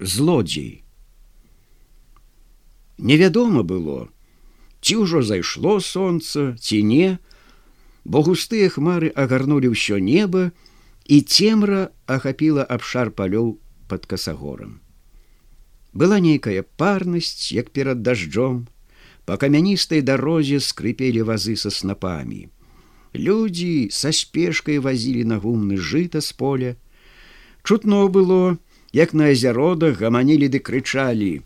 злодзей. Невядома было, ці ўжо зайшло сонца, ці не, бо густыя хмары агарнулі ўсё неба, і цемра ахапіла абшар палёў под касагорам. Была нейкая парнасць, як перад дажджом, по камяністай дарозе скрыпелі вазы са снапамі. Людзі са спешкай вазілі на гумны жыта з поля. Чутно было, як на азяродах гаманілі ды крычалі: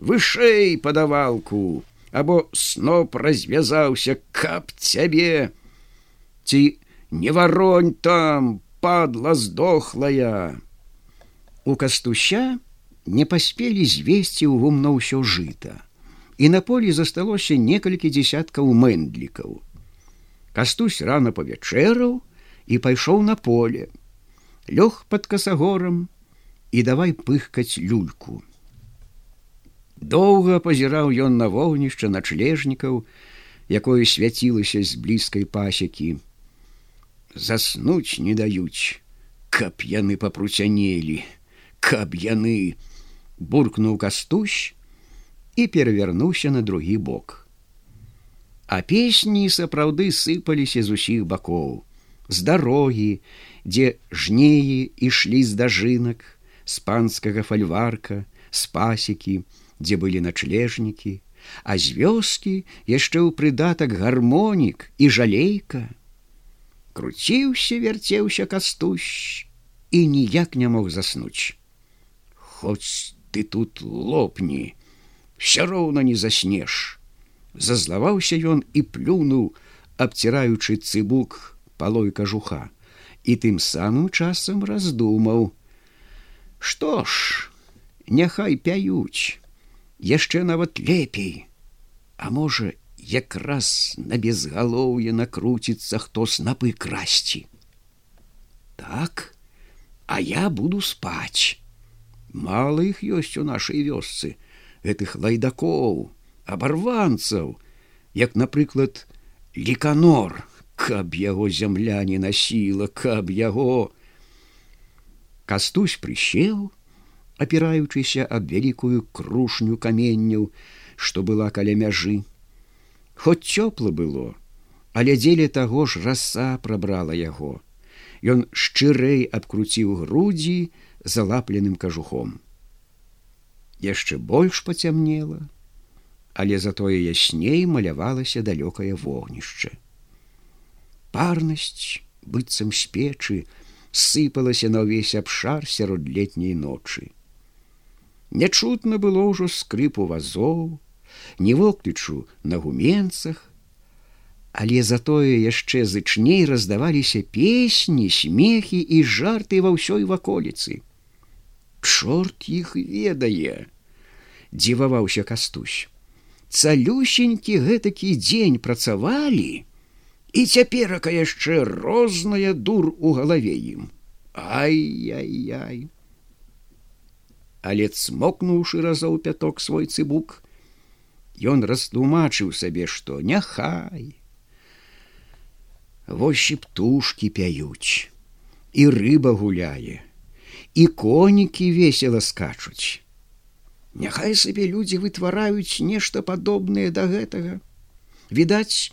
вышэй падавалку, або сноп развязаўся, каб цябе. Ці не варонь там, падла здохлая. У кастуща не паспелі звесці ў гумно ўсё жыта. І на полі засталося некалькі дзясяткаў мэндлікаў. Кастусь рано павячэраў і пайшоў на поле. Лёг под касагорам і давай пыхкаць люльку. Доўга пазіраў ён на вогнішча начлежнікаў, якое свяцілася з блізкай пасекі. Заснуць не даюць, каб яны папруцянелі, каб яны буркнуў кастусь і перавярнуўся на другі бок а песні сапраўды сыпаліся з усіх бакоў з дарогі дзе жнеі ішлі з дажынак з панскага фальварка з пасекі дзе былі начлежнікі а з вёскі яшчэ ў прыдатак гармонік і жалейка. Круціўся вярцеўся кастущ і ніяк не мог заснуць. Хоць ты тут лопні все роўна не заснеш! Зазлаваўся ён і плюнуў, абціраючы цыбук палой кажуха і тым самым часам раздумаў: Што ж, няхай пяюць, яшчэ нават лепей, А можа, якраз на безгалоўе накруціцца хто снапы красці. Так, а я буду спаць. Мала іх ёсць у нашай вёсцы гэтых лайдакоў, абарванцаў, як напрыклад, ліканор, каб яго зямля не насіла, каб яго. Кастусь прысел, апіраючыся аб вялікую крушню каменняў, што была каля мяжы. Хоць цёпла было, але дзеля таго ж раса прабрала яго. Ён шчырэй абкруціў грудзі залапленым кажухом. Яшчэ больш пацямнела, але затое ясней малявалася далёкае вогнішча. Парнасць быццам з печы сыпалася на ўвесь абшар сярод летняй ночы. Нячутна было ўжо скрыпу вазоў, не воклічу на гуменцах, але затое яшчэ зычней раздаваліся песні, смехі і жарты ва ўсёй ваколіцы. Чорт іх ведае, дзіваваўся кастусь цалюсенькі гэтакі дзень працавалі і цяперака яшчэ розная дур у галаве ім. Ай-яй-яй. Але цмокнуўшы разоў пяток свой цыбук ён растлумачыў сабе што няхай. Вось і птушки пяюць і рыба гуляе і конікі весела скачуць. Няхай сабе людзі вытвараюць нешта падобнае да гэтага. Відаць,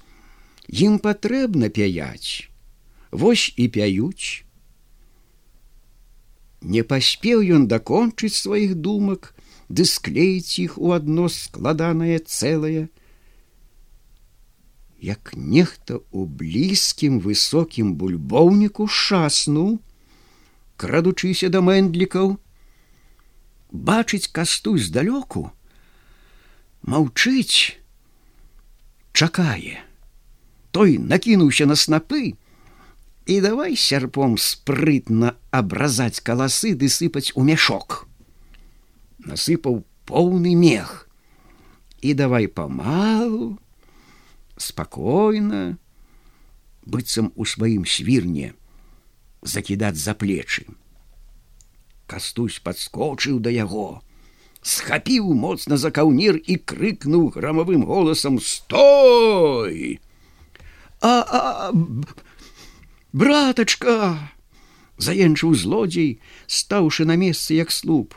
ім патрэбна пяяць. Вось і пяюць. Не паспеў ён дакончыць сваіх думак, ды склеіць іх у адно складанае цэлае. Як нехта ў блізкім высокім бульбоўніку шаснуў, крадучыся да мэндлікаў, бачыць касту здалёку маўчыць чакае той накінуўся на снапы. І давай сярпом спрытна абразаць каласы ды сыпаць у мяшок. Насыпаў поўны мех. І давай памалу спакойна быццам у сваім свірне закідаць за плечы. Кастусь подскочыў да яго, схапіў моцна за каўнір і крыкнуў грамавым голасам стой а, а братачка заенчыў злодзей стаўшы на месцы як слуп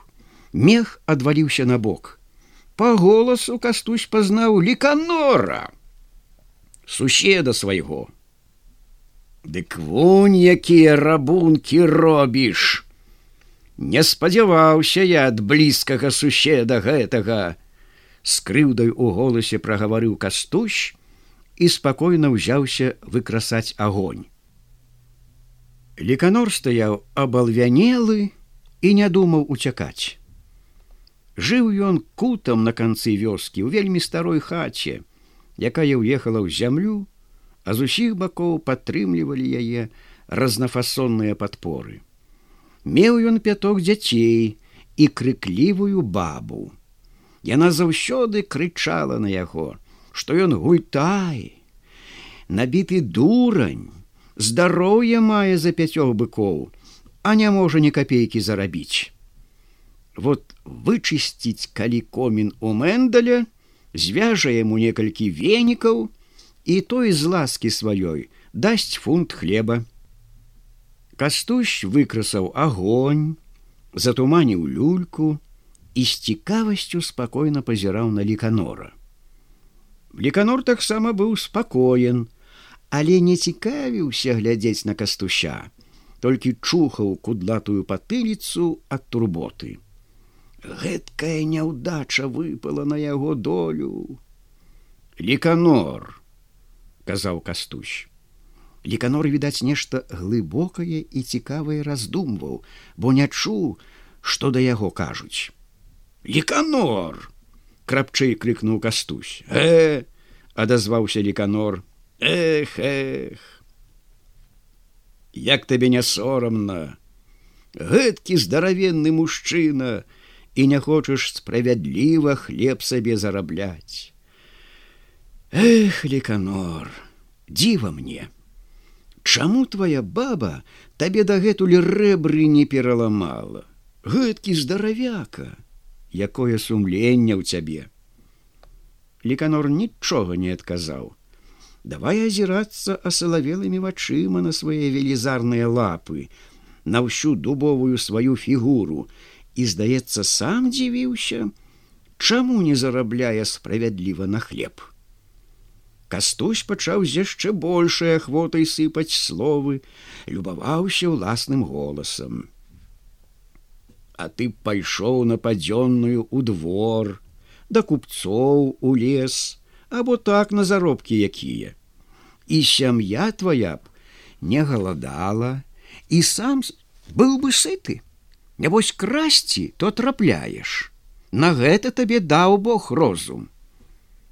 Мех адваліўся на бок. Па голасу кастусь пазнаў ліканора суседа свайго. Дык вунь якія рабункі робіш. Не спадзяваўся я ад блізкага суседа гэтага. С крыўдай у голасе прагаварыў кастусь і спакойна ўзяўся выкрасаць агонь. Ліканор стаяў абалвянелы і не думаў уцякаць. Жыў ён кутам на канцы вёскі ў вельмі старой хаце, якая ўехала ў зямлю, а з усіх бакоў падтрымлівалі яе разнафасонныя падпоры. Меў ён пяток дзяцей і крыклівую бабу. Яна заўсёды крычала на яго, што ён гультай, набіты дурань, здароўе мае за пяцёх быкоў, а не можа ні капейкі зарабіць. Вот вычысціць калі комін у мэндаля, звяжа яму некалькі венікаў і той з ласкі сваёй дасць фунт хлеба. Кастусь выкрасаў агонь, затуманіў люльку і з цікавасцю спакойна пазіраў на ліканора. Ліканор таксама быў спакоен, але не цікавіўся глядзець на кастуся, толькі чухаў кудлатую патыліцу ад турботы гэткая няўдача выпала на яго долю. Ліканор, казаў кастусь. Ліканор відаць нешта глыбокае і цікавае раздумваў, бо не чуў, што да яго кажуць. Ліканор! Крапчэй крыкнуў кастусь. Э! адазваўся ліканор. Эх, эх! Як табе не сорамна! Гэткі здаравенны мужчына, і не хочаш справядліва хлеб сабе зарабляць. Эх, ліканор, дзіва мне. Чаму твоя баба табе дагэтуль рэбры не пераламала? Гэткі здаравяка, якое сумленне ў цябе. Ліканор нічога не адказаў. Давай азірацца асалавелымі вачыма на свае велізарныя лапы, на ўсю дубовую сваю фігуру, і здаецца сам дзівіўся чаму не зарабляе справядліва на хлеб кастусь пачаў з яшчэ большай ахвотай сыпаць словы любаваўся ўласным голасам а ты пайшоў на падзённую у двор да купцоў у лес або так на заробкі якія і сям'я твоя б не галадала і сам быў бы сыты Нябось красці, то трапляеш. На гэта табе даў Бог розум.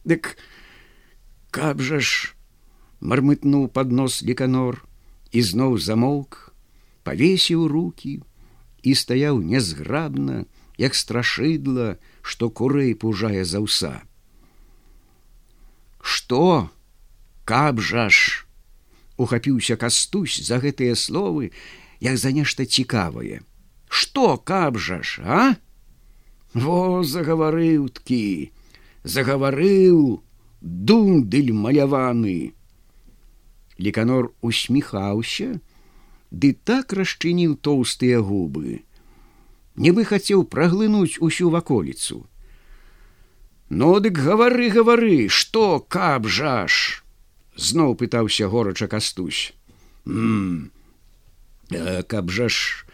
Дык каб жа ж мармытнуў пад нос ліканор і зноў замоўк, павесіў руки і стаяў нязграбна, як страшыдла, што курэй пужае за ўса. Што, каб жа ж ухапіўся кастусь за гэтыя словы, як за нешта цікавае. Что каб жа ж а? Во загаварыў ткі загаварыў дундыль маляваны! Ліканор усміхаўся ды так расчыніў тоўстыя губы. Нібы хацеў праглынуць усю ваколіцу ну, дык гавары гавары что каб жа ж зноў пытаўся горача кастусь. Каб жа ж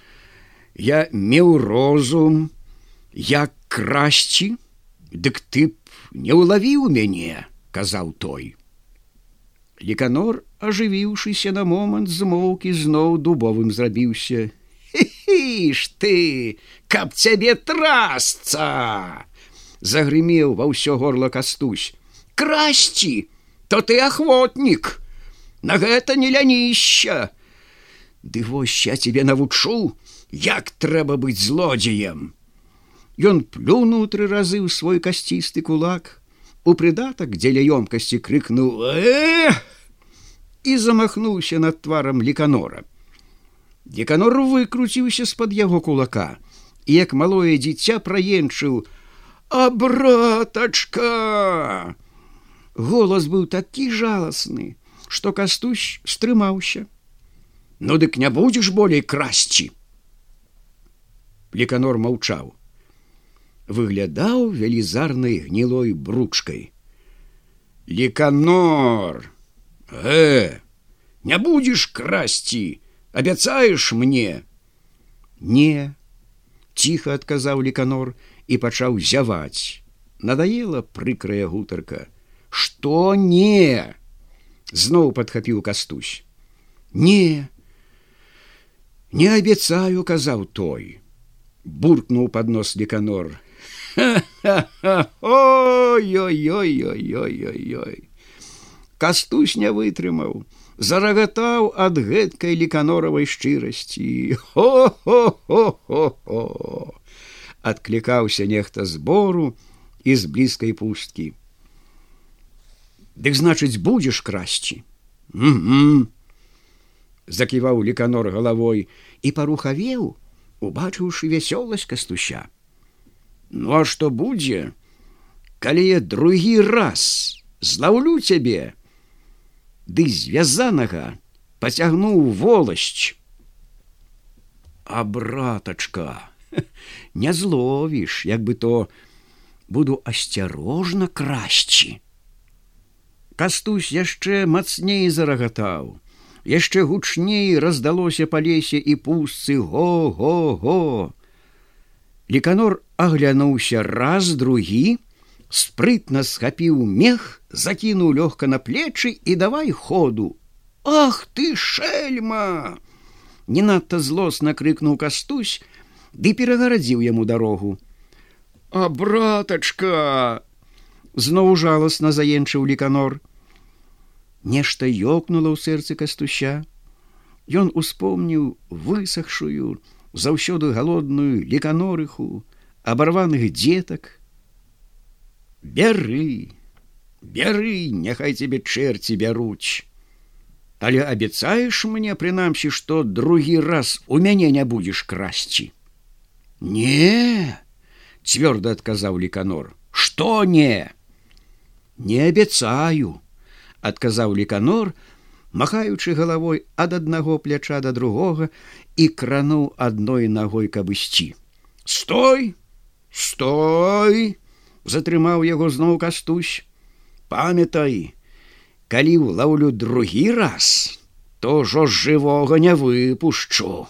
я меў розум як красці дык ты б не ўлавіў мяне казаў той. Ліканор ажывіўшыся на момант змоўкі зноў дубовым зрабіўся ж ты! Каб цябе трасца! Загрымеў ва ўсё горло кастусь. Красці то ты ахвотнік на гэта не ляніща ды вось я тебе навучу як трэба быць злодзеем. Ён плюнуў тры разы ў свой касцісты кулак, у прыдатак дзеля ёмкасці крыкнуў э і замахнуўся над тварам ліканора. Деканор выкруціўся з-пад яго кулака, і як малое дзіця праенчыў: А братачка! Голас быў такі жаласны, што кастусь стрымаўся. Ну дык не будзеш болей красці. Леканор маўчаў. выглядаў велізарнай гнілой бручкай. Леканор, э, не будзеш красці, абяцаеш мне. Не, ціха адказаў леканор і пачаў зяваць. Надаела прыкрая гутарка. Што не? Зноў падхапіў кастусь. Не, не абяцаю, казаў той. Буркнуў пад нос леканор. ой-ой-ой-ой-ой-ой. Кастусь не вытрымаў, зарагатаў ад гэткай леканоравай шчырасці. Хо-хо-хо-хо-хо! Адклікаўся нехта збору і з блізкай пусткі. Дык значыць, будзеш красці. Угу. Заківаў леканор галавой і парухавеў, убачыўшы вясёласць кастуща. Ну а што будзе, калі я другі раз злаўлю цябе, Ды звязанага пацягнуў воласць. А братачка, не зловіш, як бы то буду асцярожна красці. Кастусь яшчэ мацней зарагатаў. Яшчэ гучней раздалося па лесе і пустцы го го го. Леканор аглянуўся раз другі, спрытна схапіў мех, закінуў лёгка на плечы і давай ходу. Ах ты шельма! Не надта злосна крыкнуў кастусь, ды перагарадзіў яму дарогу. А братачка! зноў жаласна заенчыў леканор. Нешта ёкнула ў сэрцы кастуща. Ён успомніў высахшую, заўсёды галодную леканорыху, абарваных дзетак. Бяры, бяры, няхай цябе чэрці бяруць. Але абяцаеш мне прынамсі, што другі раз у мяне не будзеш красці. Не, цвёрда адказаў леканор, што не? Не абяцаю, адказаў леканор, махаючы галавой ад аднаго пляча да другога і крануў адной ногой каб ісці. Стой, стой! затрымаў яго зноў кастусь. Памятай, калі лаўлю другі раз, то жо з жывога не выпушчу.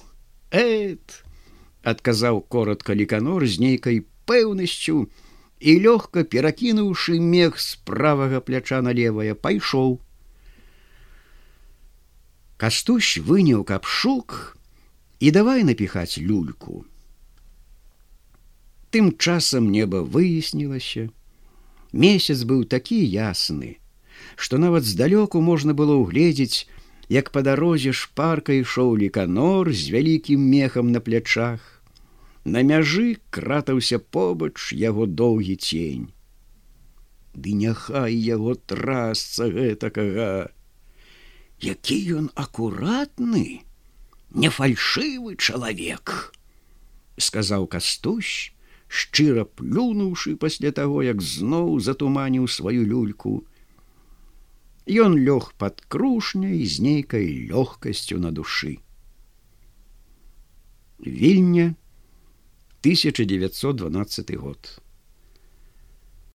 Эт, адказаў коротко ліканор з нейкай пэўнасцю і лёгка перакінуўшы мех з правага пляча на левае пайшоў Кастусь выняў капшук і давай напіхаць люльку. Тым часам неба выяснілася. Месяц быў такі ясны, што нават здалёку можна было ўгледзець, як па дарозе шпарка ішоў ліканор з вялікім мехам на плячах. На мяжы кратаўся побач яго доўгі цень. Ды няхай яго трасца гэтакага, які ён акуратны, не фальшывы чалавек, сказаў кастусь, шчыра плюнуўшы пасля таго, як зноў затуманіў сваю люльку. Ён лёг пад крушняй з нейкай лёгкасцю на душы. Вільня 1912 год.